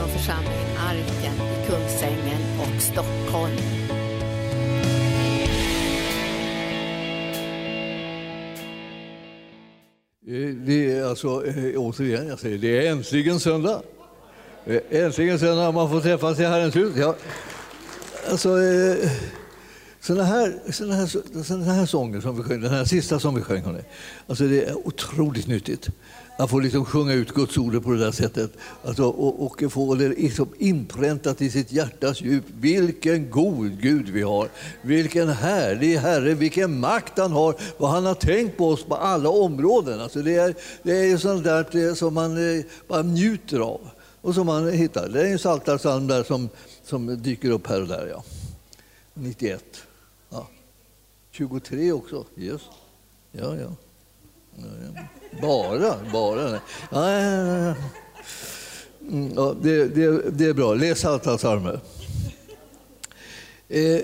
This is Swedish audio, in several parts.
från församlingen Arken i Kungsängen och Stockholm. Eh, det är alltså, eh, återigen, jag säger det är äntligen söndag. Eh, äntligen söndag, man får träffas i Herrens hus. Ja. Alltså, Sådana såna här, såna, här, såna här sånger som vi sjöng, den här sista som vi sjöng, hörni, alltså det är otroligt nyttigt. Att få liksom sjunga ut Guds ord på det där sättet alltså, och, och få det liksom inpräntat i sitt hjärtas djup. Vilken god Gud vi har! Vilken härlig Herre, vilken makt han har, vad han har tänkt på oss på alla områden. Alltså det, är, det är sånt där som man eh, bara njuter av och som man hittar. Det är en psaltarpsalm där som, som dyker upp här och där. Ja. 91. Ja. 23 också. Yes. Ja, ja. Bara, bara. Ja, ja, mm, ja. Det, det, det är bra. Läs psaltarpsalmer. Eh,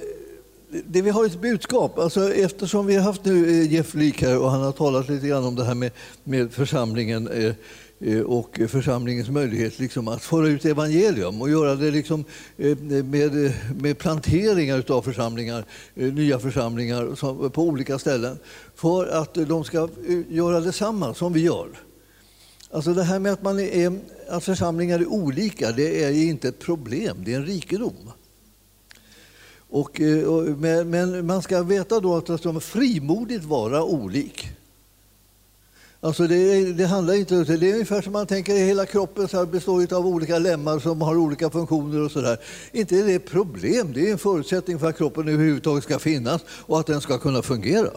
det vi har ett budskap. Alltså, eftersom vi har haft nu eh, Jeff Leak här och han har talat lite grann om det här med, med församlingen eh, Eh, och församlingens möjlighet liksom att föra ut evangelium och göra det liksom eh, med, med planteringar av församlingar, eh, nya församlingar på olika ställen för att de ska göra detsamma som vi gör. Alltså det här med att, man är, att församlingar är olika, det är inte ett problem, det är en rikedom. Och, och, men, men man ska veta då att de frimodigt vara olik. Alltså det, det, handlar inte det är ungefär som man tänker att hela kroppen så består av olika lemmar som har olika funktioner och sådär. Inte är det ett problem, det är en förutsättning för att kroppen överhuvudtaget ska finnas och att den ska kunna fungera.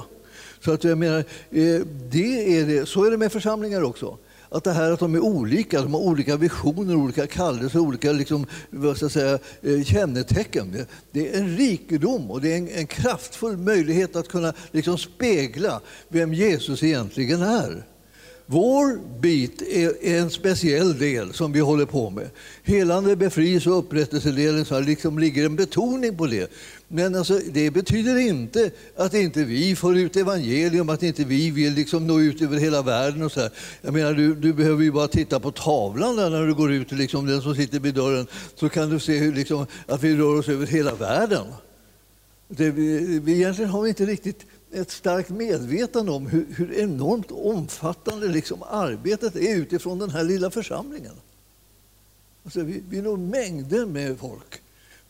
Så att jag menar, eh, det är det. så är det med församlingar också att det här att de är olika, de har olika visioner, olika kallelser, olika liksom, vad ska jag säga, eh, kännetecken. Det är en rikedom och det är en, en kraftfull möjlighet att kunna liksom spegla vem Jesus egentligen är. Vår bit är en speciell del som vi håller på med. Helande, befrielse och upprättelsedelen, så liksom ligger en betoning på det. Men alltså, det betyder inte att inte vi får ut evangelium, att inte vi vill liksom nå ut över hela världen. Och så här. Jag menar, du, du behöver ju bara titta på tavlan där när du går ut, liksom, den som sitter vid dörren, så kan du se hur, liksom, att vi rör oss över hela världen. Det, vi, vi, egentligen har vi inte riktigt ett starkt medvetande om hur, hur enormt omfattande liksom arbetet är utifrån den här lilla församlingen. Alltså vi, vi når mängder med folk.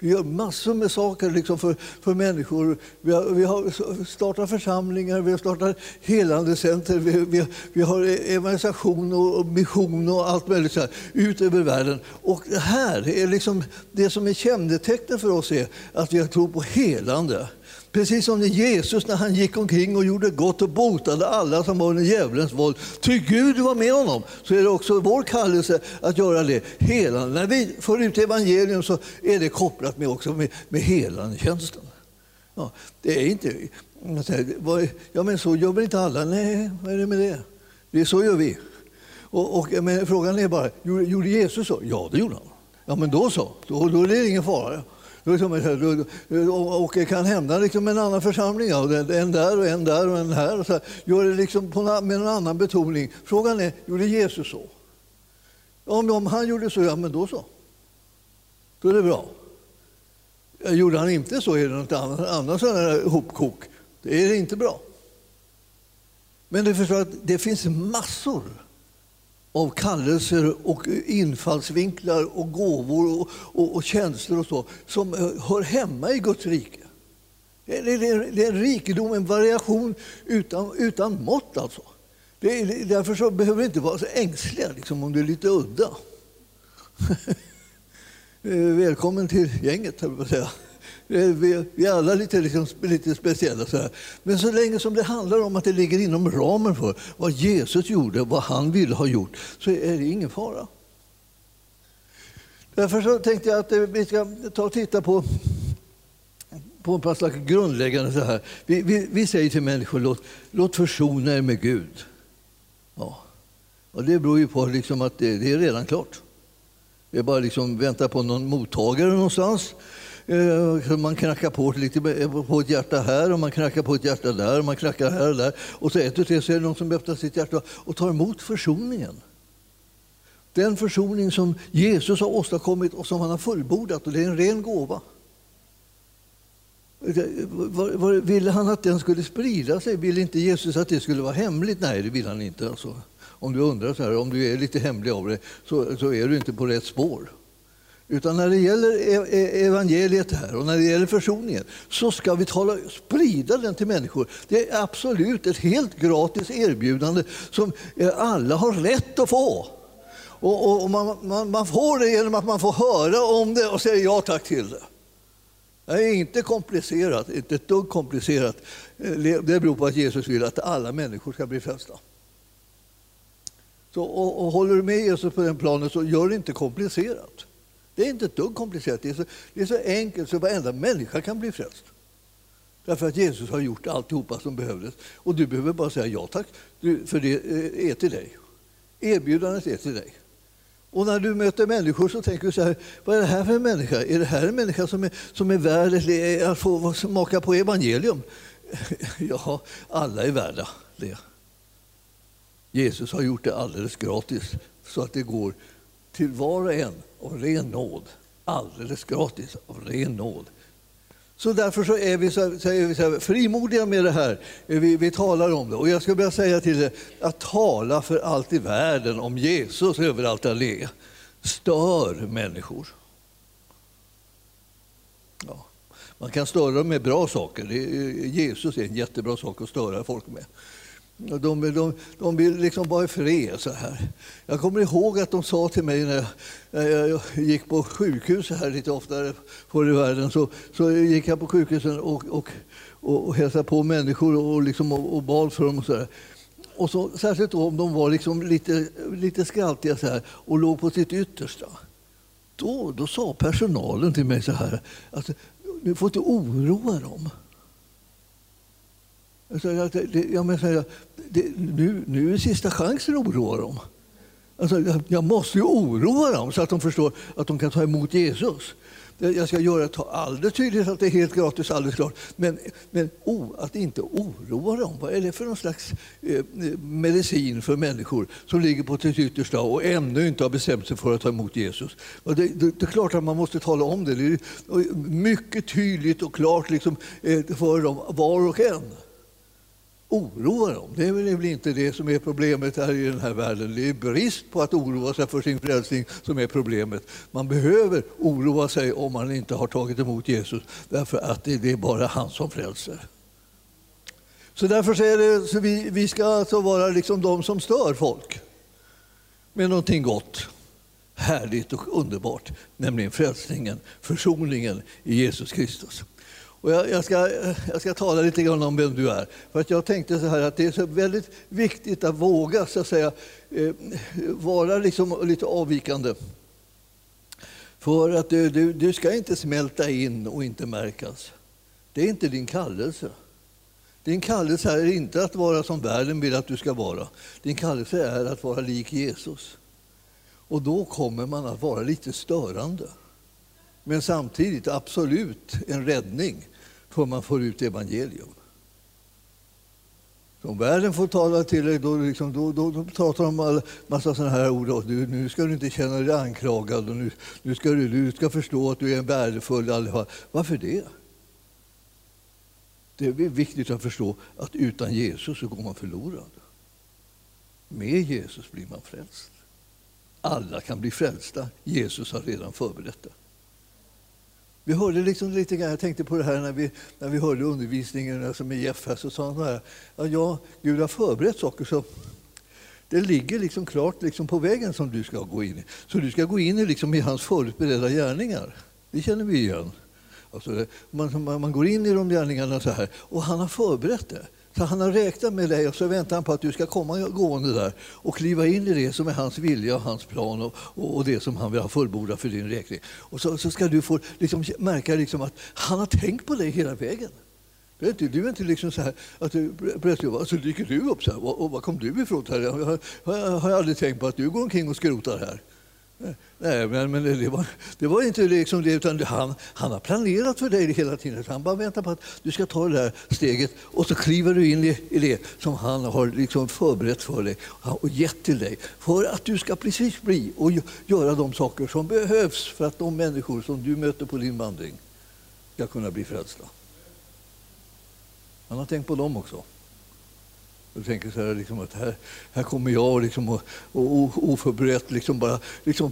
Vi gör massor med saker liksom för, för människor. Vi har, vi har startat församlingar, vi har startat helandecenter, vi, vi, vi har evangelisation och mission och allt möjligt så här, ut över världen. Och det här är liksom det som är kännetecknet för oss är att vi tror på helande. Precis som Jesus när han gick omkring och gjorde gott och botade alla som var under djävulens våld. Ty Gud var med honom. Så är det också vår kallelse att göra det. Helande. När vi får ut evangelium så är det kopplat med, också med, med helandetjänsten. Ja, det är inte... Ja, men så gör väl inte alla? Nej, vad är det med det? det så gör vi. Och, och men frågan är bara, gjorde Jesus så? Ja, det gjorde han. Ja, men då så. Då, då är det ingen fara. Och det kan hända liksom en annan församling, en där och en där och en här. Och så Gör det liksom med en annan betoning. Frågan är, gjorde Jesus så? Om, han gjorde så, ja men då så. Då är det bra. Gjorde han inte så är det något annat, annat sådant här hopkok. Det är inte bra. Men du förstår att det finns massor av kallelser och infallsvinklar och gåvor och, och, och tjänster och så som hör hemma i Guds rike. Det är, det är en rikedom, en variation utan, utan mått. Alltså. Det är, därför så behöver vi inte vara så ängsliga liksom, om du är lite udda. Eh, välkommen till gänget, höll jag på att säga. Eh, vi, vi är alla lite, liksom, lite speciella. Så här. Men så länge som det handlar om att det ligger inom ramen för vad Jesus gjorde, vad han ville ha gjort, så är det ingen fara. Därför så tänkte jag att eh, vi ska ta och titta på på en slags grundläggande så här. Vi, vi, vi, säger till människor, låt, låt försona er med Gud. Ja. Och det beror ju på liksom att det, det är redan klart. Det är bara liksom vänta på någon mottagare någonstans Eh, man knackar på lite eh, på ett hjärta här och man knackar på ett hjärta där och man knackar här och där. Och så ett och tre så är det någon som öppnar sitt hjärta och tar emot försoningen. Den försoning som Jesus har åstadkommit och som han har fullbordat, och det är en ren gåva. Eh, Ville han att den skulle sprida sig? Ville inte Jesus att det skulle vara hemligt? Nej, det vill han inte. Alltså. Om du undrar så här, om du är lite hemlig av det, så, så är du inte på rätt spår. Utan när det gäller e-, e-, evangeliet här och när det gäller försoningen så ska vi tala, sprida den till människor. Det är absolut ett helt gratis erbjudande som eh, alla har rätt att få. Och, och man, man, man, får det genom att man får höra om det och säga ja tack till det. Det är inte komplicerat, inte ett dugg komplicerat. Eh, det beror på att Jesus vill att alla människor ska bli frälsta. Så, och, och håller du med Jesus på den planen så gör det inte komplicerat. Det är inte ett dugg komplicerat. Det är så, det är så enkelt så varenda människa kan bli frälst. Därför att Jesus har gjort alltihopa som behövdes. Och du behöver bara säga ja tack, för det eh, är till dig. Erbjudandet är till dig. Och när du möter människor så tänker du så här, vad är det här för en människa? Är det här en människa som är, som är värd att få smaka på evangelium? Ja, alla är värda det. Jesus har gjort det alldeles gratis så att det går till var och en av ren nåd. Alldeles gratis av ren nåd. Så därför så är vi, så, så är vi så frimodiga med det här. Vi, vi talar om det. Och jag ska börja säga till er att tala för allt i världen om Jesus överallt allé stör människor. Ja. Man kan störa dem med bra saker. Jesus är en jättebra sak att störa folk med. De, de, de vill liksom vara fred. Så här. Jag kommer ihåg att de sa till mig när jag, jag gick på sjukhus här lite oftare förr i världen. Så, så gick jag på sjukhusen och, och, och, och hälsade på människor och, liksom, och, och bad för dem. Och så här. Och så, särskilt om de var liksom lite, lite skraltiga så här, och låg på sitt yttersta. Då, då sa personalen till mig så här, att du får inte oroa dem. Alltså, jag menar, det, nu, nu är sista chansen att oroa dem. Alltså, jag måste ju oroa dem så att de förstår att de kan ta emot Jesus. Jag ska göra det alldeles tydligt att det är helt gratis, alldeles klart. Men, men oh, att inte oroa dem, vad är det för någon slags eh, medicin för människor som ligger på sitt yttersta och ännu inte har bestämt sig för att ta emot Jesus? Och det, det, det är klart att man måste tala om det. Det är mycket tydligt och klart liksom, eh, för dem, var och en oroa dem. Det är väl inte det som är problemet här i den här världen. Det är brist på att oroa sig för sin frälsning som är problemet. Man behöver oroa sig om man inte har tagit emot Jesus därför att det är bara han som frälser. Så därför är det, så vi, vi ska alltså vara liksom de som stör folk med någonting gott, härligt och underbart, nämligen frälsningen, försoningen i Jesus Kristus. Och jag, jag, ska, jag ska tala lite grann om vem du är. För att jag tänkte så här att det är så väldigt viktigt att våga så att säga, eh, vara liksom lite avvikande. För att du, du, du ska inte smälta in och inte märkas. Det är inte din kallelse. Din kallelse är inte att vara som världen vill att du ska vara. Din kallelse är att vara lik Jesus. Och då kommer man att vara lite störande. Men samtidigt absolut en räddning för man får ut evangelium. om världen får tala till dig, då, liksom, då, då, då pratar de en massa sådana här ord. Du, nu ska du inte känna dig anklagad och nu, nu ska du, du ska förstå att du är värdefull. allihopa. Varför det? Det är viktigt att förstå att utan Jesus så går man förlorad. Med Jesus blir man frälst. Alla kan bli frälsta. Jesus har redan förberett det. Vi hörde liksom lite grann, jag tänkte på det här när vi, när vi hörde undervisningen alltså med Jeff här, så sa han här, här, ja, Gud har förberett saker så det ligger liksom klart liksom på vägen som du ska gå in i. Så du ska gå in i, liksom i hans förutberedda gärningar. Det känner vi igen. Alltså, man, man går in i de gärningarna så här, och han har förberett det. För han har räknat med dig och så väntar han på att du ska komma gående där och kliva in i det som är hans vilja och hans plan och, och det som han vill ha fullbordat för din räkning. Och så, så ska du få liksom, märka liksom att han har tänkt på dig hela vägen. Du är inte, du är inte liksom så här att du plötsligt så dyker du upp så här. Och, och var kom du ifrån? Här? Jag, har, har jag aldrig tänkt på att du går omkring och skrotar här. Nej, men, men det, var, det var inte liksom det, utan han, han har planerat för dig hela tiden. Han bara väntar på att du ska ta det där steget och så kliver du in i, i det som han har liksom förberett för dig och gett till dig. För att du ska precis bli och göra de saker som behövs för att de människor som du möter på din vandring ska kunna bli frälsta. Han har tänkt på dem också. Jag tänker så här, liksom, att här, här kommer jag liksom, och, och oförberett liksom bara, liksom,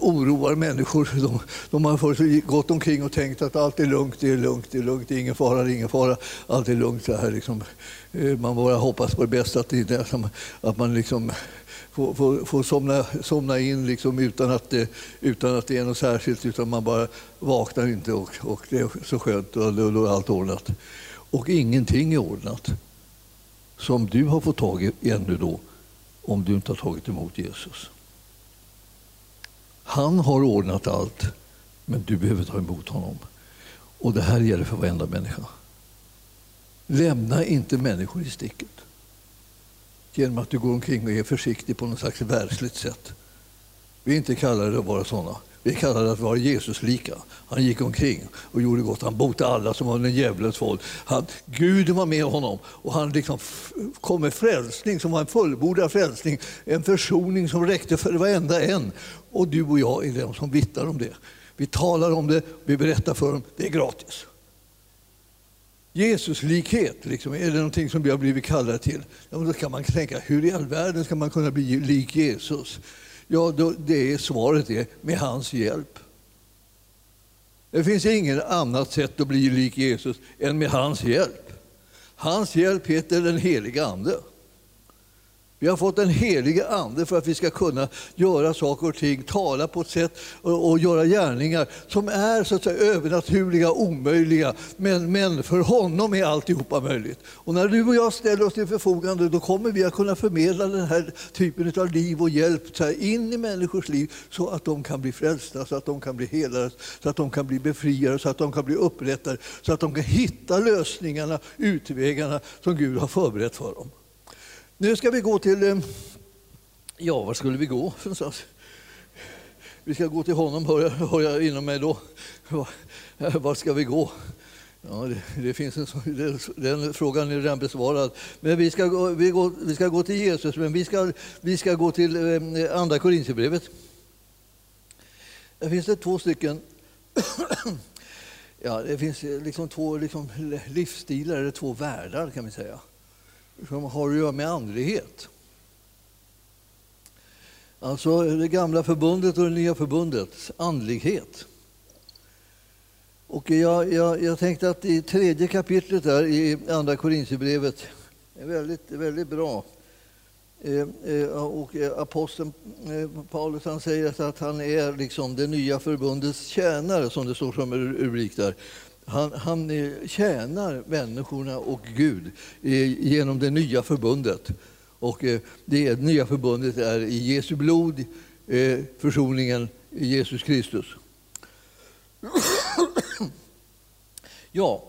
oroar människor. De, de har gått omkring och tänkt att allt är lugnt, det är lugnt, det är lugnt, det är ingen fara, det är ingen fara. Allt är lugnt. Så här, liksom. Eh, man bara hoppas på det bästa, att, det, att man liksom får, får, får somna, somna in liksom utan, att det, utan att det är något särskilt, utan man bara vaknar inte och, och det är så skönt och då är allt ordnat. Och ingenting är ordnat som du har fått tag i ännu då, om du inte har tagit emot Jesus. Han har ordnat allt, men du behöver ta emot honom. Och det här gäller för varenda människa. Lämna inte människor i sticket genom att du går omkring och är försiktig på något slags världsligt sätt. Vi är inte kallade att vara sådana. Vi kallar det att vara Jesuslika. Han gick omkring och gjorde gott. Han botade alla som var under djävulens våld. Han, Gud var med honom och han liksom kom med frälsning som var en fullbordad frälsning. En försoning som räckte för varenda en. Och du och jag är de som vittnar om det. Vi talar om det, vi berättar för dem. Det är gratis. Jesuslikhet, liksom, är det någonting som vi har blivit kallade till? Ja, då kan man tänka, hur i all världen ska man kunna bli lik Jesus? Ja, då, det är svaret är med hans hjälp. Det finns inget annat sätt att bli lik Jesus än med hans hjälp. Hans hjälp heter den heliga Ande. Vi har fått den helige Ande för att vi ska kunna göra saker och ting, tala på ett sätt och, och göra gärningar som är så att säga, övernaturliga, omöjliga. Men, men för honom är alltihopa möjligt. Och när du och jag ställer oss till förfogande då kommer vi att kunna förmedla den här typen av liv och hjälp här, in i människors liv så att de kan bli frälsta, så att de kan bli helade, så att de kan bli befriade, så att de kan bli upprättade, så att de kan hitta lösningarna, utvägarna som Gud har förberett för dem. Nu ska vi gå till... Eh, ja, var skulle vi gå Vi ska gå till honom, hör jag, hör jag inom mig då. Var ska vi gå? Ja, det, det finns en, den frågan är redan besvarad. Men vi ska, gå, vi, gå, vi ska gå till Jesus, men vi ska, vi ska gå till eh, Andra Korinthierbrevet. Där finns det två stycken ja, det finns eh, liksom två liksom livsstilar, eller två världar kan vi säga som har att göra med andlighet. Alltså det gamla förbundet och det nya förbundets andlighet. Och jag, jag, jag tänkte att i tredje kapitlet där i Andra Korinthierbrevet är väldigt, väldigt bra. Eh, eh och eh, aposteln eh, Paulus han säger att han är liksom det nya förbundets tjänare, som det står som rubrik där. Han, han eh, tjänar människorna och Gud eh, genom det nya förbundet. Och eh, det nya förbundet är i Jesu blod, försoningen i Jesus Kristus. Ja,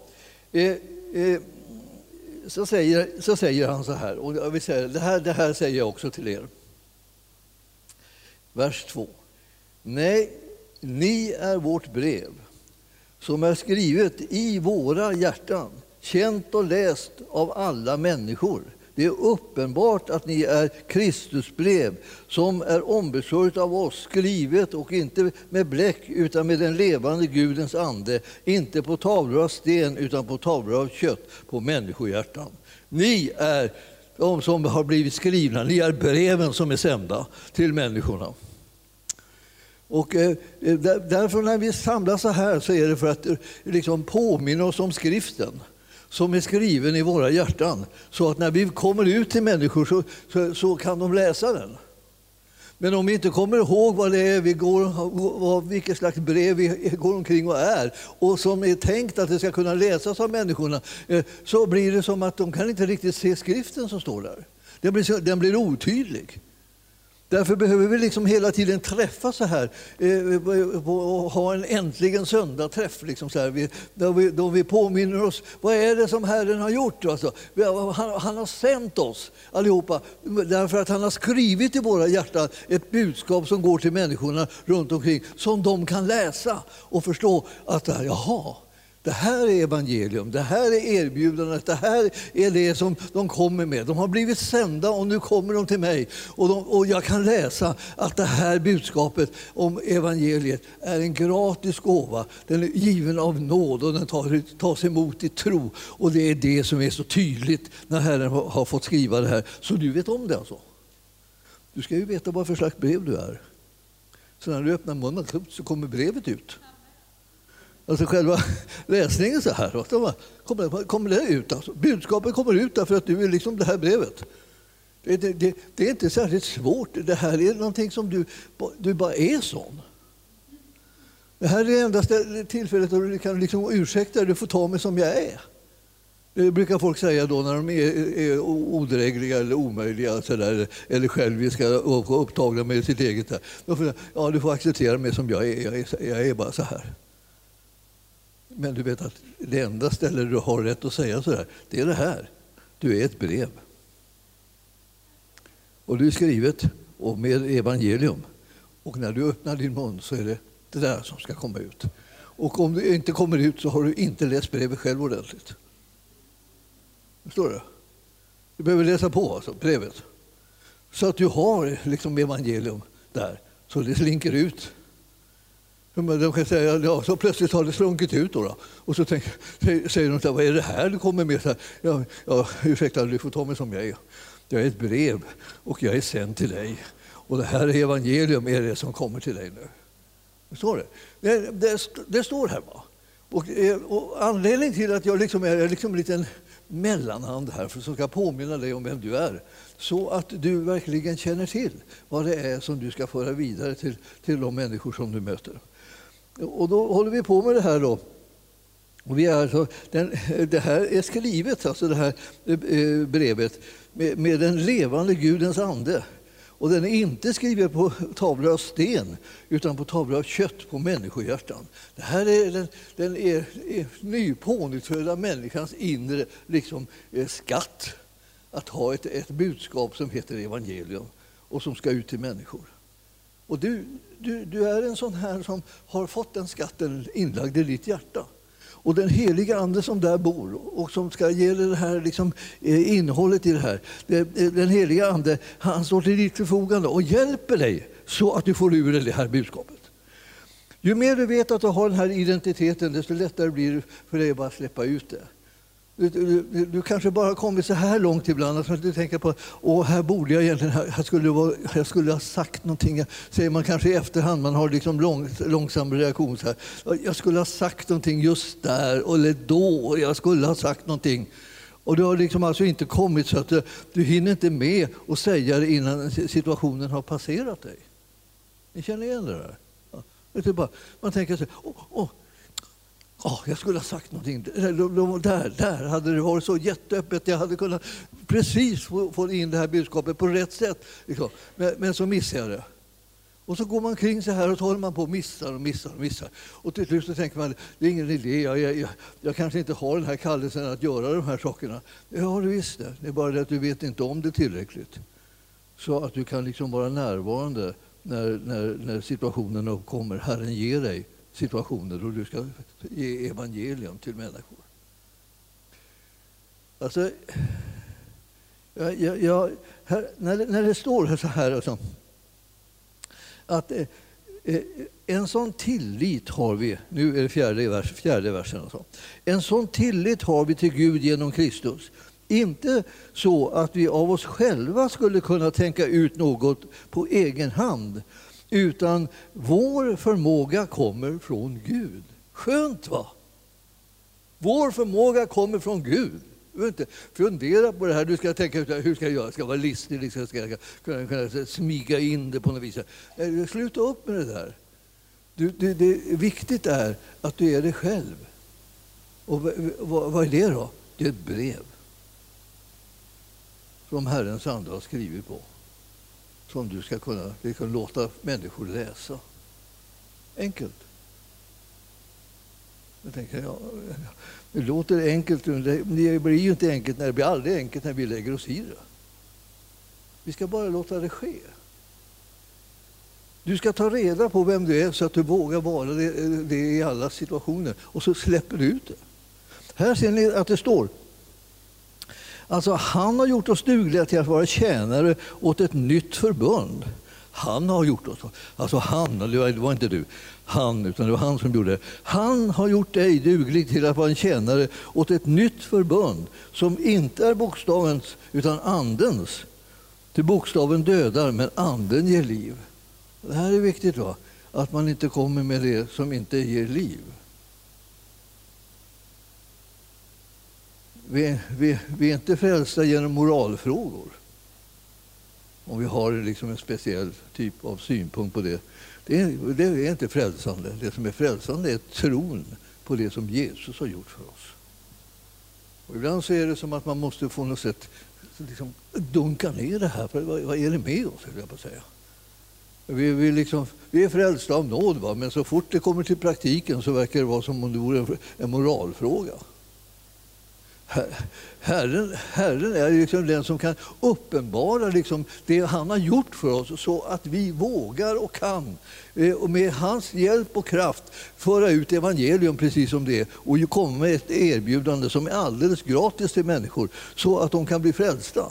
så säger, så säger han så här, och jag vill säga, det, här, det här säger jag också till er. Vers 2. Nej, ni är vårt brev som är skrivet i våra hjärtan, känt och läst av alla människor. Det är uppenbart att ni är Kristusbrev som är ombesörjt av oss, skrivet och inte med bläck utan med den levande Gudens ande, inte på tavlor av sten utan på tavlor av kött, på människohjärtan. Ni är de som har blivit skrivna, ni är breven som är sända till människorna. Och eh, eh därför när vi samlas så här så är det för att eh, liksom påminna oss om skriften som är skriven i våra hjärtan. Så att när vi kommer ut till människor så, så, så kan de läsa den. Men om vi inte kommer ihåg vad det är vi går, vad, vilket slags brev vi går omkring och är och som är tänkt att det ska kunna läsas av människorna eh, så blir det som att de kan inte riktigt se skriften som står där. Den blir, den blir otydlig. Därför behöver vi liksom hela tiden träffas så här eh, och ha en äntligen söndagsträff. Liksom så här, vi, då, vi, då vi påminner oss, vad är det som Herren har gjort? Alltså, han, han har sänt oss allihopa därför att han har skrivit i våra hjärtan ett budskap som går till människorna runt omkring som de kan läsa och förstå att jaha, det här är evangelium, det här är erbjudandet, det här är det som de kommer med. De har blivit sända och nu kommer de till mig. Och, de, och jag kan läsa att det här budskapet om evangeliet är en gratis gåva. Den är given av nåd och den tas emot i tro. Och det är det som är så tydligt när Herren har fått skriva det här. Så du vet om det alltså. Du ska ju veta vad för slags brev du är. Så när du öppnar munnen så kommer brevet ut. Alltså själva läsningen så här, kommer, kommer det ut. Alltså. Budskapet kommer ut därför att du är liksom det här brevet. Det, det, det, det, är inte särskilt svårt. Det här är någonting som du, du bara är sån. Det här är det enda tillfället då du kan liksom ursäkta dig, du får ta mig som jag är. Det brukar folk säga då när de är, är odrägliga eller omöjliga så där, eller själviska och upptagna med sitt eget. Där. Ja, du får acceptera mig som jag är. Jag är, jag är bara så här. Men du vet att det enda stället du har rätt att säga så där, det är det här. Du är ett brev. Och du är skrivet och med evangelium. Och när du öppnar din mun så är det det där som ska komma ut. Och om det inte kommer ut så har du inte läst brevet själv ordentligt. Förstår du? Du behöver läsa på alltså, brevet. Så att du har liksom evangelium där, så det slinker ut. De kan säga, ja, så plötsligt har det slunkit ut. Då, då. Och så tänker, säger de, så här, vad är det här du kommer med? Så här, ja, ja, ursäkta, du får ta mig som jag är. Jag är ett brev och jag är sänd till dig. Och det här evangelium är det som kommer till dig nu. Förstår du? Det, det, det står här. Va? Och, eh, och anledningen till att jag liksom är liksom en liten mellanhand här för som ska påminna dig om vem du är. Så att du verkligen känner till vad det är som du ska föra vidare till, till de människor som du möter. Och då håller vi på med det här. då. Och vi är alltså, den, det här är skrivet, alltså det här eh, brevet, med, med den levande Gudens ande. Och den är inte skriven på tavlor av sten, utan på tavlor av kött på människohjärtan. Det här är den, den är, är nypånyttfödda människans inre liksom, eh, skatt. Att ha ett, ett budskap som heter evangelium och som ska ut till människor. Och du, du, du är en sån här som har fått den skatten inlagd i ditt hjärta. Och den heliga Ande som där bor och som ska ge dig det här liksom, eh, innehållet i det här. Eh, den heliga Ande han står till ditt förfogande och hjälper dig så att du får ur dig det här budskapet. Ju mer du vet att du har den här identiteten, desto lättare blir det för dig att bara släppa ut det. Du, du, du, kanske bara har kommit så här långt ibland att du tänker på att här borde jag egentligen jag skulle, vara, jag skulle ha sagt någonting. Säger man kanske i efterhand, man har liksom lång, långsam reaktion. Så här. Jag skulle ha sagt någonting just där, eller då. Jag skulle ha sagt någonting. Och du har liksom alltså inte kommit så att du, du hinner inte med att säga det innan situationen har passerat dig. Ni känner igen det där? Ja. Man tänker så här, åh, åh Oh, jag skulle ha sagt någonting. Där, där hade det varit så jätteöppet. Jag hade kunnat precis få, få in det här budskapet på rätt sätt. Liksom. Men, men, så missade jag det. Och så går man kring så här och så håller man på och missar och missar och missar. Och till slut så tänker man, det är ingen idé, jag, jag, jag, jag kanske inte har den här kallelsen att göra de här sakerna. Ja, du visst det. Det är bara det att du vet inte om det tillräckligt. Så att du kan liksom vara närvarande när, när, när situationen uppkommer. Herren ger dig situationer då du ska ge evangelium till människor. Alltså, jag, jag, jag, här, när, det, när det står så här alltså, att eh, eh, en sån tillit har vi, nu är det fjärde, vers, fjärde versen, alltså. en sån tillit har vi till Gud genom Kristus. Inte så att vi av oss själva skulle kunna tänka ut något på egen hand utan vår förmåga kommer från Gud. Skönt va? Vår förmåga kommer från Gud. Du behöver inte fundera på det här. Du ska tänka hur ska jag göra? Ska jag vara listig? Ska jag kunna, kunna smyga in det på något vis? Sluta upp med det där. Du, det, det viktigt är att du är dig själv. Och vad, vad är det då? Det är ett brev som Herrens ande har skrivit på som du ska kunna liksom, låta människor läsa. Enkelt. Jag tänker, ja, det låter enkelt, men det blir ju inte enkelt när det blir aldrig enkelt när vi lägger oss i det. Vi ska bara låta det ske. Du ska ta reda på vem du är så att du vågar vara det, det i alla situationer och så släpper du ut det. Här ser ni att det står Alltså, han har gjort oss dugliga till att vara tjänare åt ett nytt förbund. Han har gjort oss. Alltså han, det var inte du, han, utan det var han som gjorde det. Han har gjort dig duglig till att vara en tjänare åt ett nytt förbund som inte är bokstavens utan andens. Till bokstaven dödar, men anden ger liv. Det här är viktigt, va? att man inte kommer med det som inte ger liv. Vi, vi, vi är inte frälsta genom moralfrågor. Om vi har liksom en speciell typ av synpunkt på det. Det är, det är inte frälsande. Det som är frälsande är tron på det som Jesus har gjort för oss. Och ibland så är det som att man måste få något sätt liksom dunka ner det här. För vad, vad är det med oss, jag på säga. Vi, vi, liksom, vi är frälsta av nåd, va? men så fort det kommer till praktiken så verkar det vara som om det vore en moralfråga. Herren, Herren är liksom den som kan uppenbara liksom det han har gjort för oss så att vi vågar och kan eh, och med hans hjälp och kraft föra ut evangelium precis som det är och komma med ett erbjudande som är alldeles gratis till människor så att de kan bli frälsta.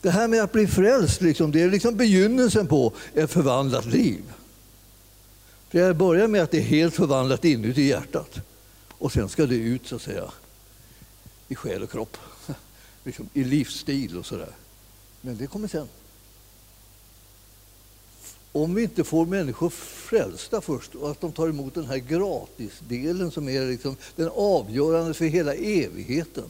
Det här med att bli frälst liksom, det är liksom begynnelsen på ett förvandlat liv. Det börjar med att det är helt förvandlat inuti hjärtat och sen ska det ut så att säga i själ och kropp, liksom, i livsstil och sådär. Men det kommer sen. Om vi inte får människor frälsta först och att de tar emot den här gratisdelen som är liksom den avgörande för hela evigheten.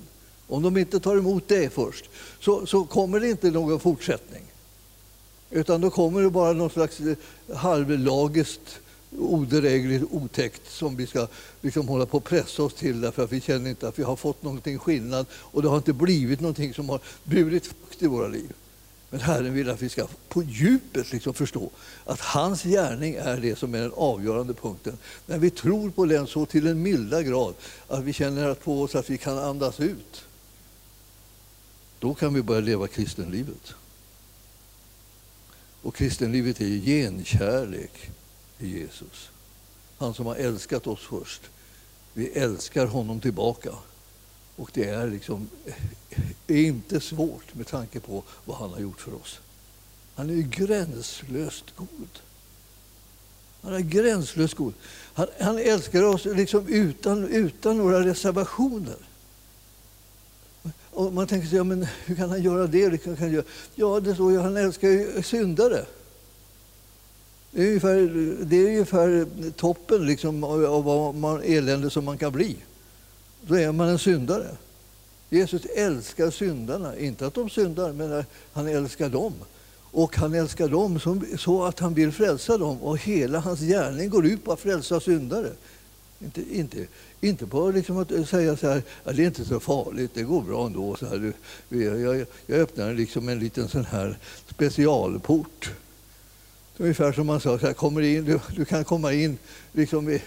Om de inte tar emot det först så, så kommer det inte någon fortsättning. Utan då kommer det bara någon slags halvlagiskt odrägligt otäckt som vi ska liksom hålla på att pressa oss till därför att vi känner inte att vi har fått någonting skillnad och det har inte blivit någonting som har burit frukt i våra liv. Men Herren vill att vi ska på djupet liksom förstå att hans gärning är det som är den avgörande punkten. När vi tror på den så till en milda grad att vi känner på oss att vi kan andas ut. Då kan vi börja leva kristenlivet. Och kristenlivet är ju genkärlek i Jesus. Han som har älskat oss först. Vi älskar honom tillbaka. Och det är liksom är inte svårt med tanke på vad han har gjort för oss. Han är gränslöst god. Han är gränslöst god. Han, han älskar oss liksom utan, utan några reservationer. Och man tänker sig, ja, men hur kan han göra det? Ja, det står ju han älskar ju syndare. Det är ungefär, det är ungefär toppen liksom av vad man, elände som man kan bli. Då är man en syndare. Jesus älskar syndarna, inte att de syndar, men han älskar dem. Och han älskar dem så att han vill frälsa dem och hela hans gärning går ut på att frälsa syndare. Inte, inte, inte på liksom att säga så här, ja, det är inte så farligt, det går bra ändå. Så här, jag, jag öppnar liksom en liten sån här specialport Ungefär som man sa, så här, kommer in, du, du, kan komma in. Liksom,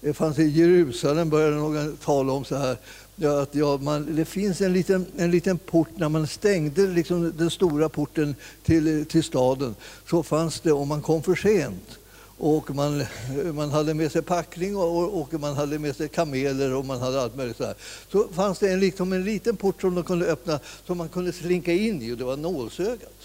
det fanns i Jerusalem började någon tala om så här, ja, att ja, man, det finns en liten, en liten port, när man stängde liksom den stora porten till, till staden så fanns det, om man kom för sent, och man, man hade med sig packning och, och, man hade med sig kameler och man hade allt möjligt. Så, här. så fanns det en, liksom en liten port som de kunde öppna som man kunde slinka in i och det var nålsögat.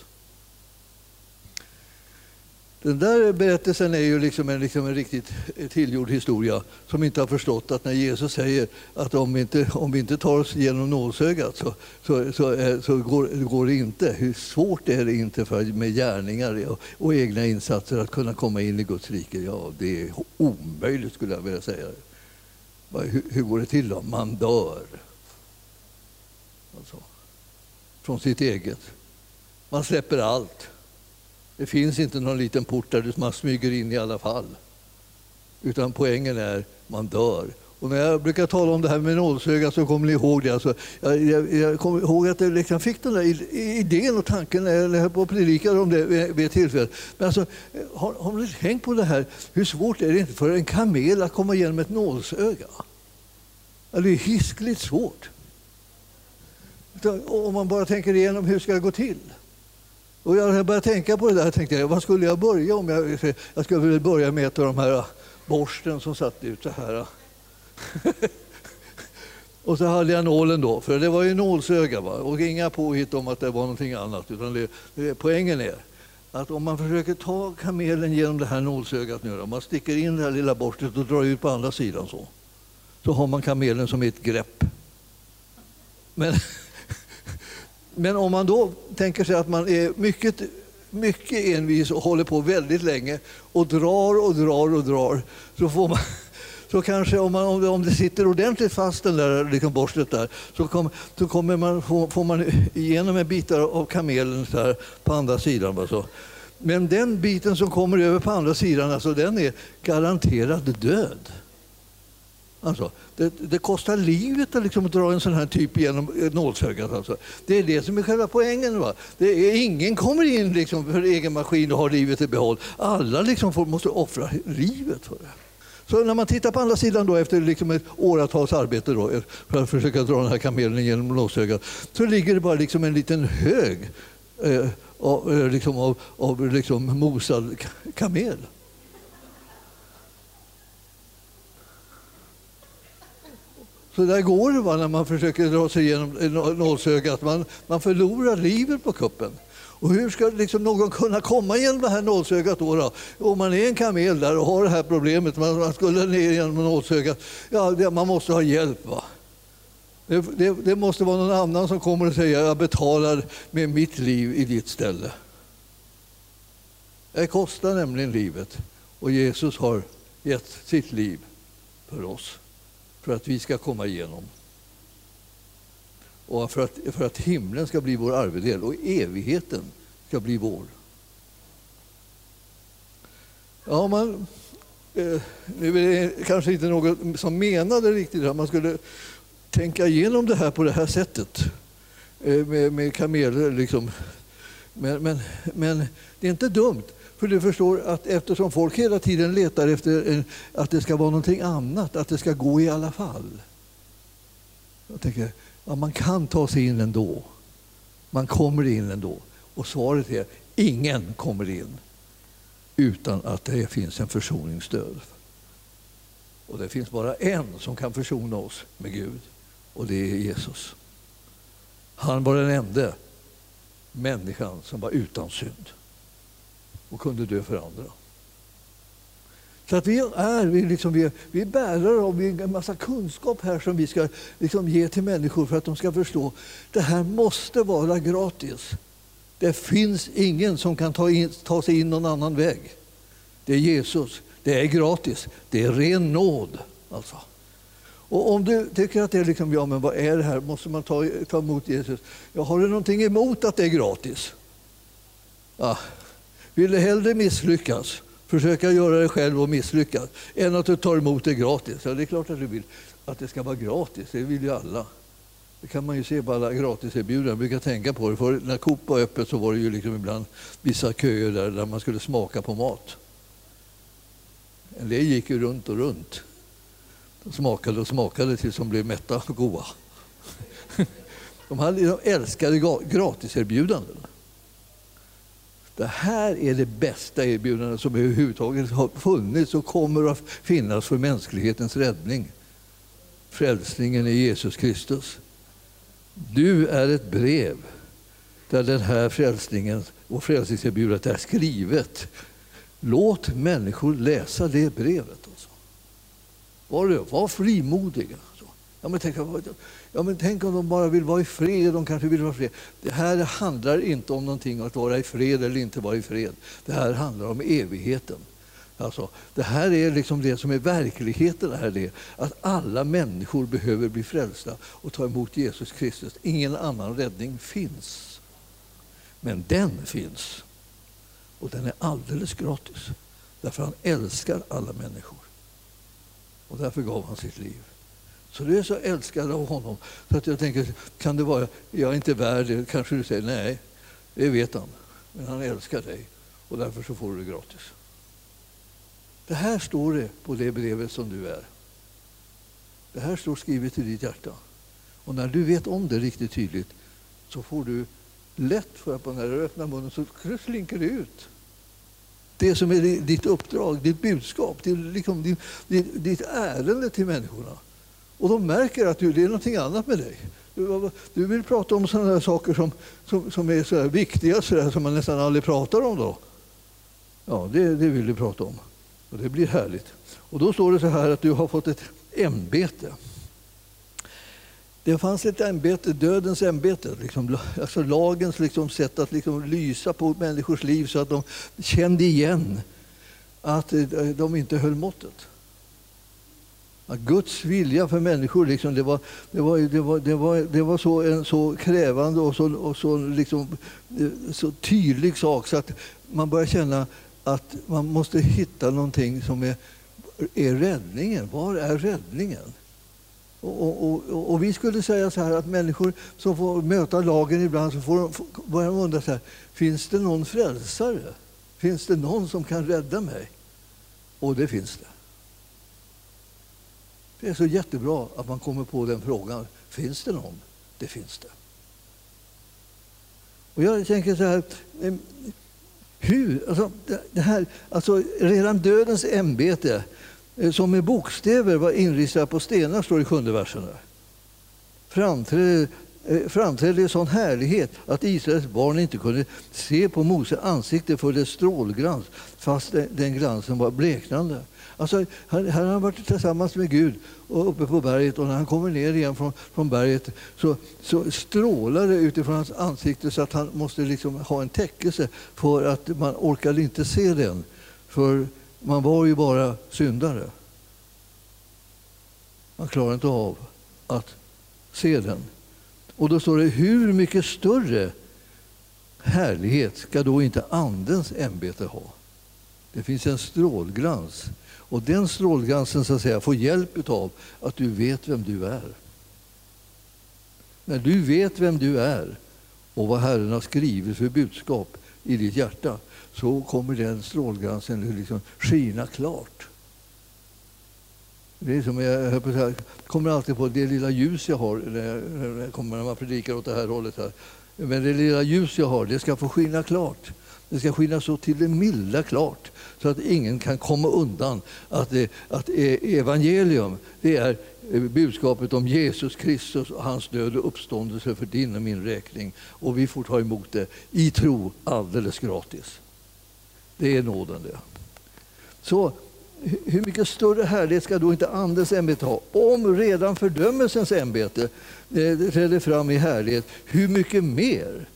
Den där berättelsen är ju liksom en, liksom en riktigt tillgjord historia som inte har förstått att när Jesus säger att om vi inte, om vi inte tar oss genom nålsögat så, så, så, eh, så går, går, det inte. Hur svårt är det inte för, med gärningar och, och, egna insatser att kunna komma in i Guds rike? Ja, det är omöjligt skulle jag vilja säga. Hur, hur går det till då? Man dör. Alltså, från sitt eget. Man släpper allt. Det finns inte någon liten port där man smyger in i alla fall. Utan poängen är man dör Och när jag brukar tala om det här med nålsöga så kommer ni ihåg det. Alltså, jag, jag, jag kommer ihåg att jag liksom fick den där idén och tanken när jag höll på och predikade om det vid, vid tillfälle. Men alltså, har, har ni tänkt på det här? Hur svårt är det inte för en kamel att komma igenom ett nålsöga? Det är hiskligt svårt. Om man bara tänker igenom hur ska det gå till. Och jag började tänka på det där. Tänkte, vad skulle jag börja om? Jag, jag skulle börja med ett av de här ah, borsten som satt ut så här. Ah. och så hade jag nålen då, för det var ju nålsöga. Va? Och inga påhitt om att det var någonting annat. Utan det, det, poängen är att om man försöker ta kamelen genom det här nålsögat nu, om man sticker in det här lilla borstet och drar ut på andra sidan så, så har man kamelen som ett grepp. Men, men om man då tänker sig att man är mycket mycket envis och håller på väldigt länge och drar och drar och drar så får man så kanske om, man, om det sitter ordentligt fast den där liksom borstet där så, kom, så kommer man, får, får man igenom en bit av kamelen så här, på andra sidan. Alltså. Men den biten som kommer över på andra sidan, alltså, den är garanterat död. Alltså, det, det, kostar livet att liksom dra en sån här typ genom nålsögat. Alltså. Det är det som är själva poängen. Va? Det är, ingen kommer in liksom för egen maskin och har livet i behåll. Alla liksom får, måste offra livet för det. Så när man tittar på andra sidan då, efter liksom ett åratals arbete då, för att försöka dra den här kamelen genom nålsögat så ligger det bara liksom en liten hög eh, av, eh, liksom av, av liksom mosad kamel. Så där går det va, när man försöker dra sig igenom nålsögat. Man, man förlorar livet på kuppen. Och hur ska liksom någon kunna komma genom det här nålsögat då, då? Om man är en kamel där och har det här problemet, man skulle ner genom nålsögat, ja, det, man måste ha hjälp. Va? Det, det, det, måste vara någon annan som kommer och säger jag betalar med mitt liv i ditt ställe. Det kostar nämligen livet och Jesus har gett sitt liv för oss för att vi ska komma igenom. Och för att, för att himlen ska bli vår arvedel och evigheten ska bli vår. Ja, man, eh, nu är det kanske inte något som menade riktigt att man skulle tänka igenom det här på det här sättet eh, med, med kameler. Liksom. Men, men, men det är inte dumt. För du förstår att eftersom folk hela tiden letar efter en, att det ska vara någonting annat, att det ska gå i alla fall. Jag tänker, ja, man kan ta sig in ändå. Man kommer in ändå. Och svaret är, ingen kommer in utan att det finns en försoningsdöd. Och det finns bara en som kan försona oss med Gud och det är Jesus. Han var den enda människan som var utan synd och kunde dö för andra. Så att vi är, vi, liksom, vi, vi är bärare av en massa kunskap här som vi ska liksom, ge till människor för att de ska förstå. Det här måste vara gratis. Det finns ingen som kan ta, in, ta sig in någon annan väg. Det är Jesus. Det är gratis. Det är ren nåd. Alltså. Och om du tycker att det är liksom, ja men vad är det här, måste man ta, ta emot Jesus? Jag har du någonting emot att det är gratis? Ja, vill du hellre misslyckas, försöka göra det själv och misslyckas, än att du tar emot det gratis? Ja, det är klart att du vill att det ska vara gratis, det vill ju alla. Det kan man ju se på alla gratiserbjudanden. Jag brukar tänka på det. För när Coop var öppet så var det ju liksom ibland vissa köer där, där man skulle smaka på mat. En del gick ju runt och runt. De smakade och smakade tills de blev mätta och goda. De, hade, de älskade gratiserbjudanden. Det här är det bästa erbjudandet som överhuvudtaget har funnits och kommer att finnas för mänsklighetens räddning. Frälsningen i Jesus Kristus. Du är ett brev där den här frälsningen och frälsningserbjudandet är skrivet. Låt människor läsa det brevet. Var, var frimodiga. Ja men, tänk, ja, men tänk om de bara vill vara i fred. De kanske vill vara i fred. Det här handlar inte om någonting att vara i fred eller inte vara i fred. Det här handlar om evigheten. Alltså, det här är liksom det som är verkligheten. Är det, att alla människor behöver bli frälsta och ta emot Jesus Kristus. Ingen annan räddning finns. Men den finns. Och den är alldeles gratis. Därför han älskar alla människor. Och därför gav han sitt liv. Så du är så älskad av honom så att jag tänker, kan det vara, jag är inte värd det? Kanske du säger, nej, det vet han. Men han älskar dig och därför så får du det gratis. Det här står det på det brevet som du är. Det här står skrivet i ditt hjärta. Och när du vet om det riktigt tydligt så får du lätt för att när du öppnar munnen så slinker det ut. Det som är ditt uppdrag, ditt budskap, ditt, liksom, ditt, ditt, ditt ärende till människorna. Och de märker att du, det är någonting annat med dig. Du, du vill prata om sådana saker som, som, som är så viktiga så som man nästan aldrig pratar om. då. Ja, det, det vill du prata om. Och det blir härligt. Och då står det så här att du har fått ett ämbete. Det fanns ett ämbete, dödens ämbete, liksom, alltså lagens liksom, sätt att liksom, lysa på människors liv så att de kände igen att eh, de inte höll måttet. Att Guds vilja för människor liksom, det var, det var, det var, det var, det var så, en så krävande och så, och så, liksom, eh, så tydlig sak så att man börjar känna att man måste hitta någonting som är, är räddningen. Var är räddningen? Och, och, och, vi skulle säga så här att människor som får möta lagen ibland så får de, börjar de undra så här, finns det någon frälsare? Finns det någon som kan rädda mig? Och det finns det. Det är så jättebra att man kommer på den frågan. Finns det någon? Det finns det. Och jag tänker så här, hur? Alltså, det här, alltså, redan dödens ämbete eh, som med bokstäver var inristat på stenar, står det i sjunde versen. Framträdde, framträdde i sån härlighet att Israels barn inte kunde se på Mose ansikte för dess strålglans fast den glansen var bleknande. Alltså, han, han har varit tillsammans med Gud och uppe på berget och när han kommer ner igen från, från berget så, så strålar det utifrån hans ansikte så att han måste liksom ha en täckelse för att man orkade inte se den. För man var ju bara syndare. Man klarar inte av att se den. Och då står det, hur mycket större härlighet ska då inte Andens ämbete ha? Det finns en strålglans. Och den strålglansen så att säga, får hjälp av att du vet vem du är. När du vet vem du är och vad Herren har skrivit för budskap i ditt hjärta så kommer den strålglansen liksom skina klart. Det är som jag, jag kommer alltid på det lilla ljus jag har när, jag kommer när man predikar åt det här hållet. Här. Men det lilla ljus jag har, det ska få skina klart. Det ska skina så till det milda klart så att ingen kan komma undan att, det, att e, evangelium det är eh, budskapet om Jesus Kristus och hans död och uppståndelse för din och min räkning. Och vi får ta emot det i tro alldeles gratis. Det är nåden det. Så hur mycket större härlighet ska då inte Andens ämbete ha? Om redan fördömelsens ämbete eh, träder fram i härlighet, hur mycket mer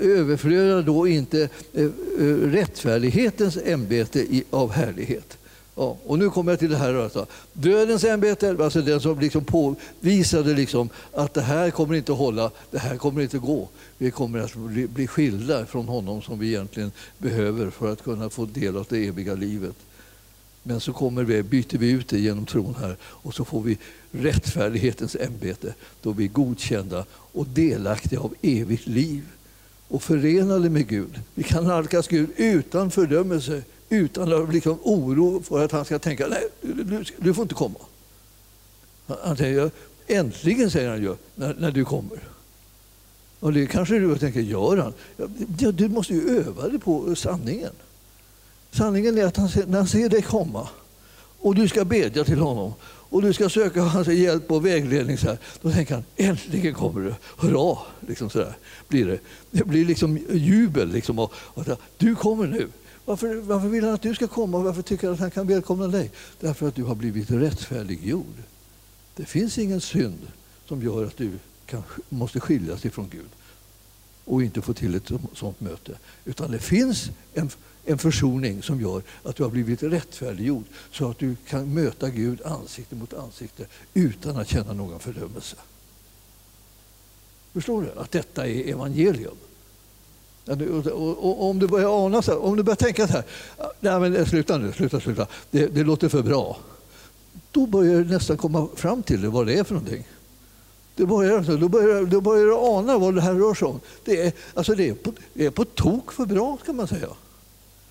överflödar då inte eh, eh, rättfärdighetens ämbete av härlighet? Ja, och nu kommer jag till det här. Alltså. Dödens ämbete, alltså den som liksom påvisade liksom att det här kommer inte att hålla, det här kommer inte att gå. Vi kommer att bli, bli skilda från honom som vi egentligen behöver för att kunna få del av det eviga livet. Men så kommer vi, byter vi ut det genom tron här och så får vi rättfärdighetens ämbete. Då vi är godkända och delaktiga av evigt liv och förenade med Gud. Vi kan nalkas Gud utan fördömelse, utan liksom oro för att han ska tänka nej, du, du får inte komma. Han säger äntligen, säger han ju, när, när du kommer. Och det kanske du tänker, gör han? Ja, du måste ju öva dig på sanningen. Sanningen är att han, när han ser dig komma och du ska bedja till honom och du ska söka hans hjälp och vägledning. Så här, då tänker han, äntligen kommer du. Hurra! Liksom så där, blir det. det blir liksom jubel. Liksom, och, och, du kommer nu. Varför, varför vill han att du ska komma? Varför tycker han att han kan välkomna dig? Därför att du har blivit rättfärdiggjord. Det finns ingen synd som gör att du kan, måste skiljas ifrån Gud och inte få till ett sådant möte. Utan det finns en, en försoning som gör att du har blivit rättfärdiggjord så att du kan möta Gud ansikte mot ansikte utan att känna någon fördömelse. Förstår du? Att detta är evangelium. Och om du börjar ana så här, om du börjar tänka så här, nej men sluta nu, sluta, sluta, det, det låter för bra. då börjar du nästan komma fram till det, vad det är för någonting. Det börjar, alltså, då, börjar, då börjar du ana vad det här rör sig om. Det är, alltså det är, på, det är på tok för bra, kan man säga.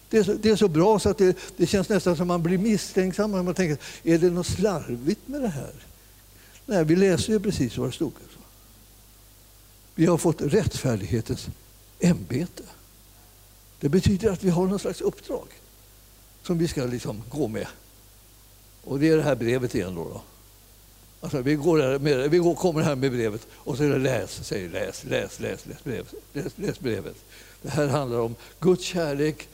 Det är, så, det är så bra så att det, det känns nästan som man blir misstänksam. Man tänker, är det något slarvigt med det här? Nej, vi läser ju precis vad det stod. Vi har fått rättfärdighetens ämbete. Det betyder att vi har någon slags uppdrag som vi ska liksom gå med. Och det är det här brevet igen. Då, då. Alltså, vi, går med, vi går, kommer här med brevet och så är det läs, säger läs, läs, läs, läs brevet. Läs, läs brevet. Det här handlar om Guds kärlek,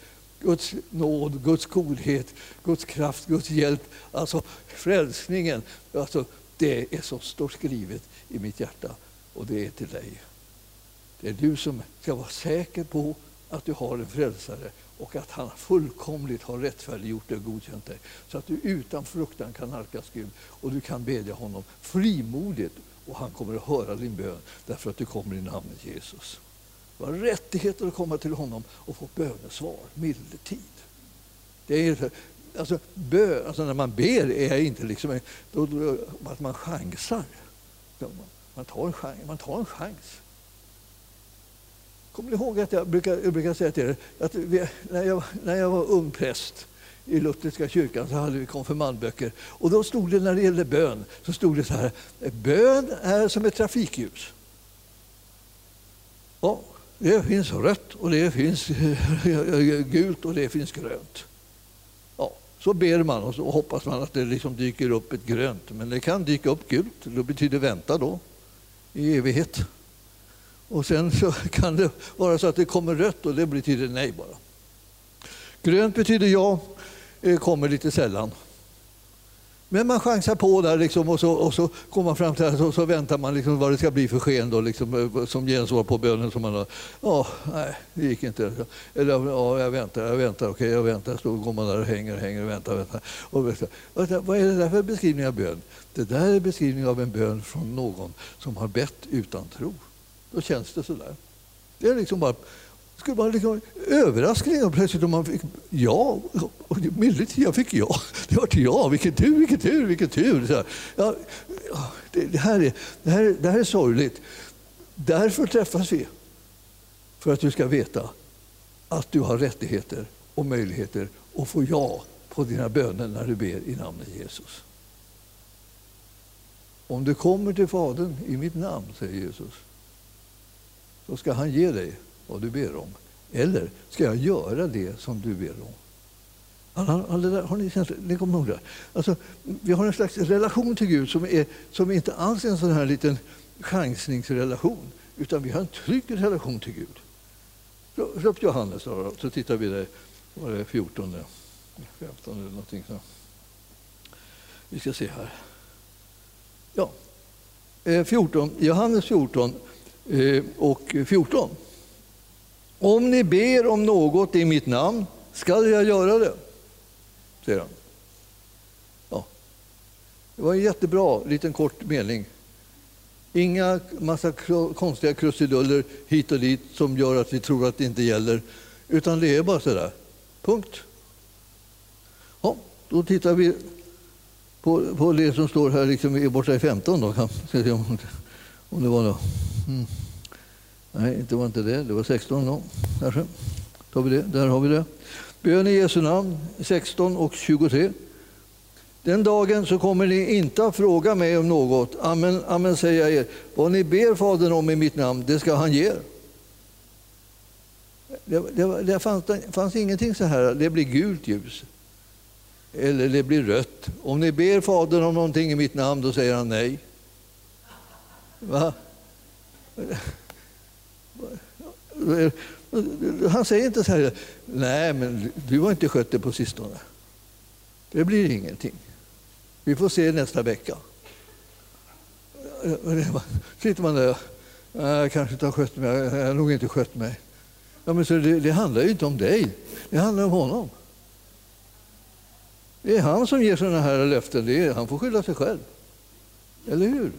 Guds nåd, Guds godhet, Guds kraft, Guds hjälp. Alltså frälsningen. Alltså, det är som står skrivet i mitt hjärta och det är till dig. Det är du som ska vara säker på att du har en frälsare och att han fullkomligt har rättfärdiggjort dig och godkänt dig. Så att du utan fruktan kan nalkas Gud och du kan bedja honom frimodigt och han kommer att höra din bön därför att du kommer i namnet Jesus. Du har rättigheter att komma till honom och få bönesvar, medeltid. Det är, alltså, bö, alltså när man ber är inte liksom då, då, att man chansar. Man tar en chans. Man tar en chans. Kommer ni ihåg att jag brukar, jag brukar säga till er att vi, när, jag, när jag var ung präst i Lutherska kyrkan så hade vi konfirmandböcker. Och då stod det när det gällde bön, så stod det så här. Bön är som ett trafikljus. Ja, det finns rött och det finns gult och det finns grönt. Ja, så ber man och så hoppas man att det liksom dyker upp ett grönt. Men det kan dyka upp gult, det betyder vänta då i evighet. Och sen så kan det vara så att det kommer rött och det betyder nej bara. Grönt betyder ja, kommer lite sällan. Men man chansar på där liksom och, så, och så kommer man fram till det och så väntar man liksom vad det ska bli för sken då, liksom, eh, som gensvar på bönen. Som man har, ja, nej, det gick inte. Eller ja, jag väntar, jag väntar, okej, jag väntar. Så går man där och hänger, hänger och väntar. väntar. Och väntar. Vad är det där för beskrivning av bön? Det där är beskrivning av en bön från någon som har bett utan tro. Då känns det sådär. Det är liksom bara skulle vara liksom överraskning och plötsligt om man fick ja. Och mildigt jag fick ja. Det var ja. Vilken tur, vilken tur, vilken tur. Så ja, det, det, här är, det, här, det här är sorgligt. Därför träffas vi. För att du ska veta att du har rättigheter och möjligheter att få ja på dina böner när du ber i namnet Jesus. Om du kommer till Fadern i mitt namn, säger Jesus, så ska han ge dig vad du ber om. Eller ska jag göra det som du ber om? Alla, alla där, har ni, ni kommer ihåg det? Alltså, vi har en slags relation till Gud som, är, som inte alls är en sån här liten chansningsrelation, utan vi har en trygg relation till Gud. Slå upp Johannes då, så tittar vi där, var det 14, 15 eller någonting. Så. Vi ska se här. Ja, eh, 14, Johannes 14 eh, och 14. Om ni ber om något i mitt namn skall jag göra det, säger han. Ja. Det var en jättebra liten kort mening. Inga massa konstiga krusiduller hit och dit som gör att vi tror att det inte gäller. Utan det är bara så där. Punkt. Ja, då tittar vi på, på det som står här liksom borta i 15. Då. Kan se om, om det var något. Mm. Nej, det var inte det. Det var 16 då, kanske. Tar vi det. Där har vi det. Bön i Jesu namn, 16 och 23. Den dagen så kommer ni inte att fråga mig om något. Amen, amen säger jag er. Vad ni ber Fadern om i mitt namn, det ska han ge er. Det, det, det, fanns, det fanns ingenting så här, det blir gult ljus. Eller det blir rött. Om ni ber Fadern om någonting i mitt namn, då säger han nej. Va? Han säger inte så här, nej men du har inte skött det på sistone. Det blir ingenting. Vi får se nästa vecka. Sitter man där, jag kanske inte har skött mig, jag har nog inte skött mig. Ja, men så det, det handlar ju inte om dig, det handlar om honom. Det är han som ger sådana här löften, det är, han får skylla sig själv. Eller hur?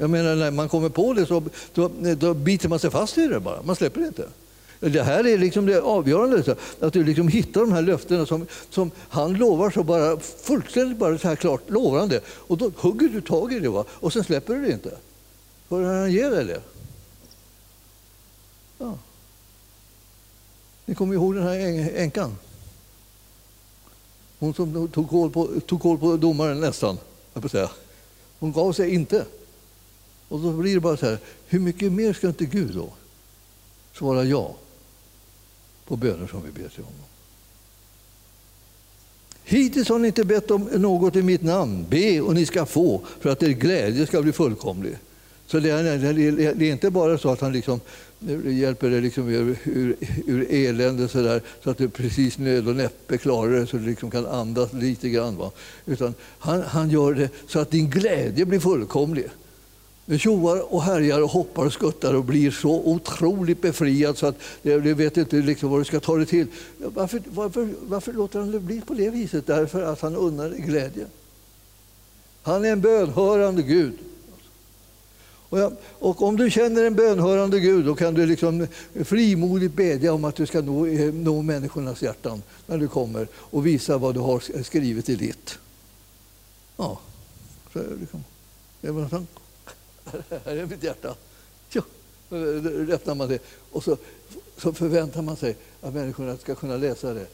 Jag menar, när man kommer på det så då, då biter man sig fast i det bara. Man släpper det inte. Det här är liksom det avgörande, att du liksom hittar de här löftena som, som han lovar så bara fullständigt bara så här klart lovar han det. Och då hugger du tag i det va? och sen släpper du det inte. För han ger dig det. Ja. Ni kommer ihåg den här änkan? Hon som tog koll på, tog koll på domaren nästan, jag på säga. Hon gav sig inte. Och då blir det bara så här, hur mycket mer ska inte Gud då svara ja på böner som vi ber till honom? Hittills har ni inte bett om något i mitt namn. Be och ni ska få för att er glädje ska bli fullkomlig. Så det är, det är inte bara så att han liksom eh, hjälper dig liksom ur, ur, ur elände så, där, så att du precis nöd och näppe klarar det så du liksom kan andas lite grann. Va? Utan han, han gör det så att din glädje blir fullkomlig. Du tjoar och härjar och hoppar och skuttar och blir så otroligt befriad så att du vet inte liksom vad du ska ta dig till. Varför, varför, varför låter han det bli på det viset? Därför att han unnar dig glädje. Han är en bönhörande Gud. Och, jag, och, om du känner en bönhörande Gud då kan du liksom frimodigt bedja om att du ska nå, eh, nå människornas hjärtan när du kommer och visa vad du har skrivit i ditt. Ja, så liksom, det var tanke här är mitt hjärta. Ja, öppnar man det och så, så förväntar man sig att människorna ska kunna läsa det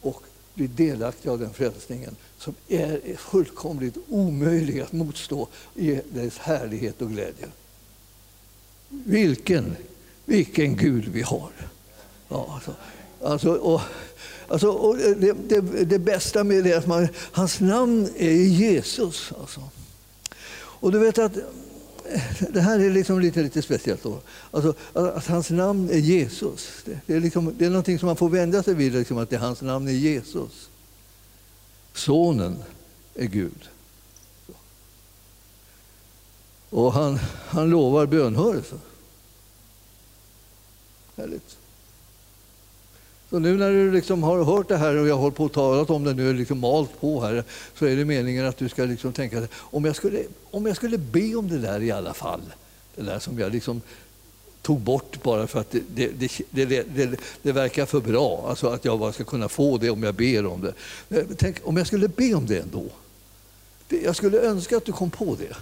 och bli delaktiga av den frälsningen som är fullkomligt omöjlig att motstå i dess härlighet och glädje. Vilken, vilken Gud vi har! Ja, alltså, alltså, och, alltså, och det, det, det, bästa med det är att man, hans namn är Jesus. Alltså. Och du vet att det här är liksom lite, lite speciellt. Då. Alltså, att hans namn är Jesus. Det är, liksom, det är någonting som man får vänja sig vid, liksom, att det, hans namn är Jesus. Sonen är Gud. Och han, han lovar bönhörelse. Härligt. Så nu när du liksom har hört det här och jag har på och talat om det nu, liksom malt på här, så är det meningen att du ska liksom tänka om jag skulle, om jag skulle be om det där i alla fall, det där som jag liksom tog bort bara för att det, det, det, det, det verkar för bra, alltså att jag bara ska kunna få det om jag ber om det. Eh, tänk om jag skulle be om det ändå. Jag skulle önska att du kom på det.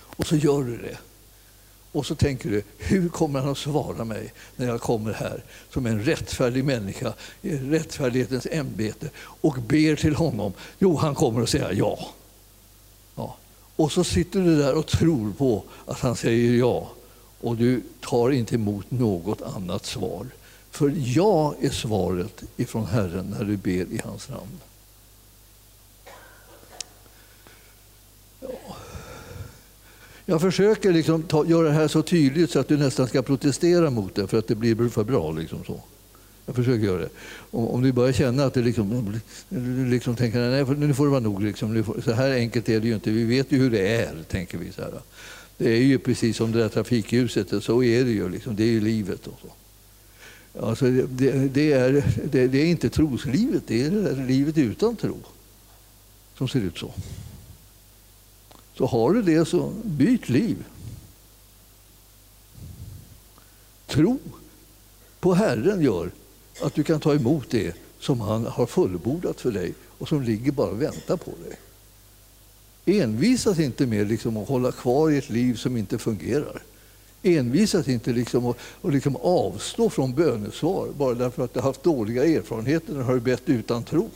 Och så gör du det. Och så tänker du, hur kommer han att svara mig när jag kommer här som en rättfärdig människa i rättfärdighetens ämbete och ber till honom? Jo, han kommer att säga ja. ja. Och så sitter du där och tror på att han säger ja och du tar inte emot något annat svar. För ja är svaret ifrån Herren när du ber i hans namn. Ja. Jag försöker liksom ta, göra det här så tydligt så att du nästan ska protestera mot det för att det blir för bra. Liksom så. Jag försöker göra det. Om, om du börjar känna att du liksom, liksom tänker nej, nu får det vara nog. Liksom, får, så här enkelt är det ju inte. Vi vet ju hur det är, tänker vi. Så här. Det är ju precis som det där trafikljuset, så är det ju. Liksom. Det är ju livet. Och så. Alltså, det, det, är, det, det är inte troslivet, det är det livet utan tro som ser ut så. Så har du det, så byt liv. Tro på Herren gör att du kan ta emot det som han har fullbordat för dig och som ligger bara och väntar på dig. Envisas inte med liksom att hålla kvar i ett liv som inte fungerar. Envisas inte liksom att och liksom avstå från bönesvar bara därför att du har haft dåliga erfarenheter när du har bett utan tro.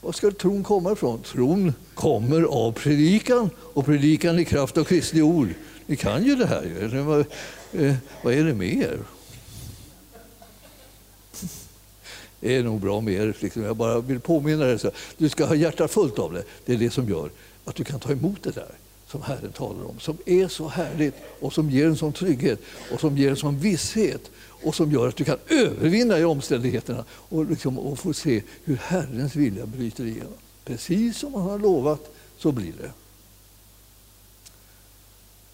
Var ska tron komma ifrån? Tron kommer av predikan och predikan i kraft av Kristi ord. Ni kan ju det här. Vad, eh, vad är det mer? Det är nog bra med er. Liksom. Jag bara vill påminna dig. Så. Du ska ha hjärtat fullt av det. Det är det som gör att du kan ta emot det där som Herren talar om. Som är så härligt och som ger en sån trygghet och som ger en sån visshet och som gör att du kan övervinna i omständigheterna och, liksom, och få se hur Herrens vilja bryter igenom. Precis som han har lovat så blir det.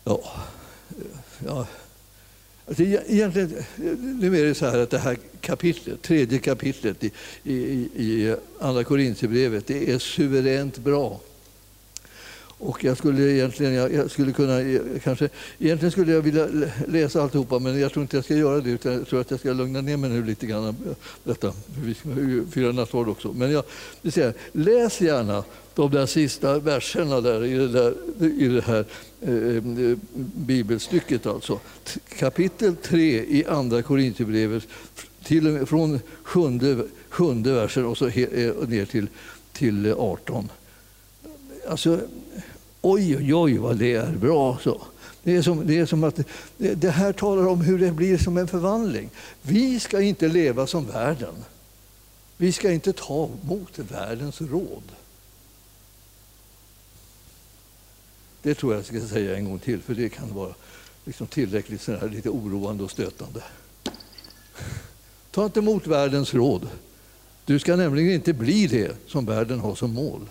Ja, ja. Alltså, e-, egentligen, nu är det så här att det här kapitlet, tredje kapitlet i, i, i Andra Korintierbrevet, det är suveränt bra. Och jag skulle egentligen, jag, skulle kunna, eh, kanske, egentligen skulle jag vilja läsa alltihopa men jag tror inte jag ska göra det utan jag tror att jag ska lugna ner mig nu lite grann. Eh, detta, vi ska fira nattvard också. Men jag vill säga, läs gärna de där sista verserna där i det, där, i det här eh, eh bibelstycket. Alltså. Kapitel 3 i Andra Korinthierbrevet från sjunde, sjunde versen och så he, ner till, till 18. Alltså, oj, oj, oj vad det är bra. Så. Det är, som, det är som att det här talar om hur det blir som en förvandling. Vi ska inte leva som världen. Vi ska inte ta emot världens råd. Det tror jag jag ska säga en gång till, för det kan vara liksom tillräckligt sådär, lite oroande och stötande. Ta inte emot världens råd. Du ska nämligen inte bli det som världen har som mål.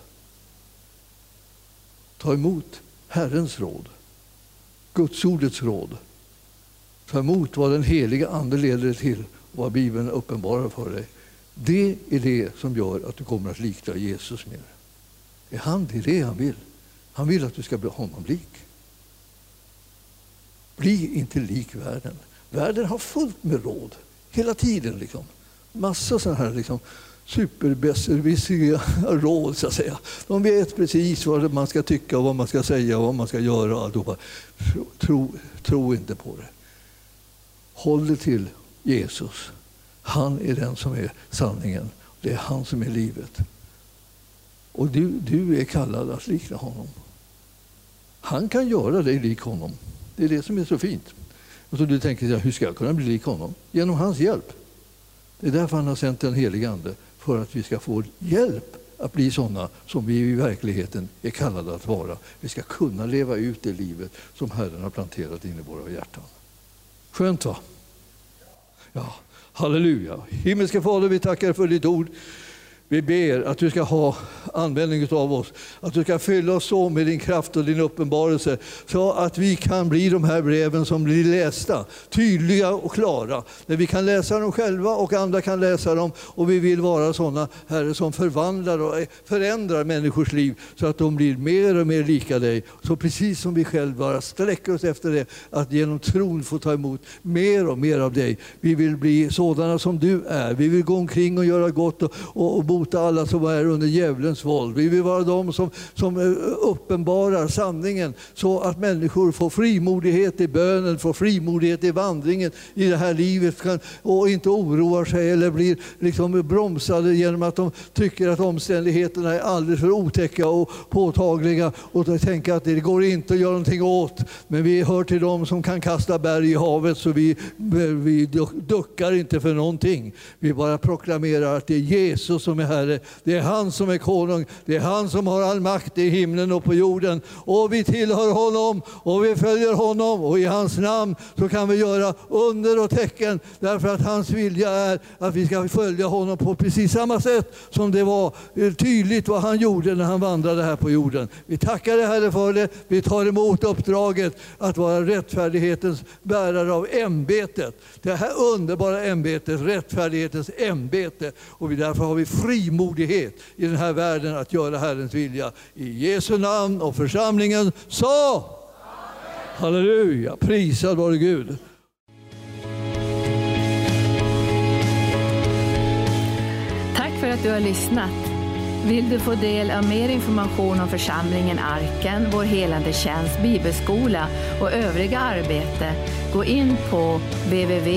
Ta emot Herrens råd, Gudsordets råd. Ta emot vad den heliga Ande leder dig till och vad Bibeln uppenbarar för dig. Det är det som gör att du kommer att likna Jesus mer. Det är han, det är det han vill. Han vill att du ska bli honom lik. Bli inte lik världen. Världen har fullt med råd hela tiden. Liksom. Massa sådana här liksom, superbesserwissriga råd. Så att säga. De vet precis vad man ska tycka, och vad man ska säga och vad man ska göra. Tro, tro, tro inte på det. Håll dig till Jesus. Han är den som är sanningen. Det är han som är livet. Och du, du är kallad att likna honom. Han kan göra dig lik honom. Det är det som är så fint. Och så du tänker, hur ska jag kunna bli lik honom? Genom hans hjälp. Det är därför han har sänt den helige Ande för att vi ska få hjälp att bli sådana som vi i verkligheten är kallade att vara. Vi ska kunna leva ut det livet som Herren har planterat in i våra hjärtan. Skönt va? Ja, halleluja. Himmelske Fader, vi tackar för ditt ord. Vi ber att du ska ha användning av oss, att du ska fylla oss så med din kraft och din uppenbarelse så att vi kan bli de här breven som blir lästa, tydliga och klara. När vi kan läsa dem själva och andra kan läsa dem och vi vill vara sådana Herre som förvandlar och förändrar människors liv så att de blir mer och mer lika dig. Så precis som vi själva sträcker oss efter det, att genom tron få ta emot mer och mer av dig. Vi vill bli sådana som du är. Vi vill gå omkring och göra gott och, och, och bota alla som är under djävulens våld. Vi vill vara de som, som eh, uppenbarar sanningen så att människor får frimodighet i bönen, får frimodighet i vandringen i det här livet och inte oroar sig eller blir liksom bromsade genom att de tycker att omständigheterna är alldeles för otäcka och påtagliga och tänker att det går inte att göra någonting åt. Men vi hör till dem som kan kasta berg i havet så vi, eh, vi duckar inte för någonting. Vi bara proklamerar att det är Jesus som är är Herre. Det är han som är konung. Det är han som har all makt i himlen och på jorden. Och vi tillhör honom och vi följer honom och i hans namn så kan vi göra under och tecken därför att hans vilja är att vi ska följa honom på precis samma sätt som det var eh, tydligt vad han gjorde när han vandrade här på jorden. Vi tackar dig Herre för det. Vi tar emot uppdraget att vara rättfärdighetens bärare av ämbetet. Det här underbara ämbetet, rättfärdighetens ämbete. Och därför har vi frimodighet i den här världen att göra Herrens vilja. I Jesu namn och församlingen sa Halleluja, prisad vare Gud. Tack för att du har lyssnat. Vill du få del av mer information om församlingen Arken, vår helande tjänst, bibelskola och övriga arbete, gå in på www.arken.org.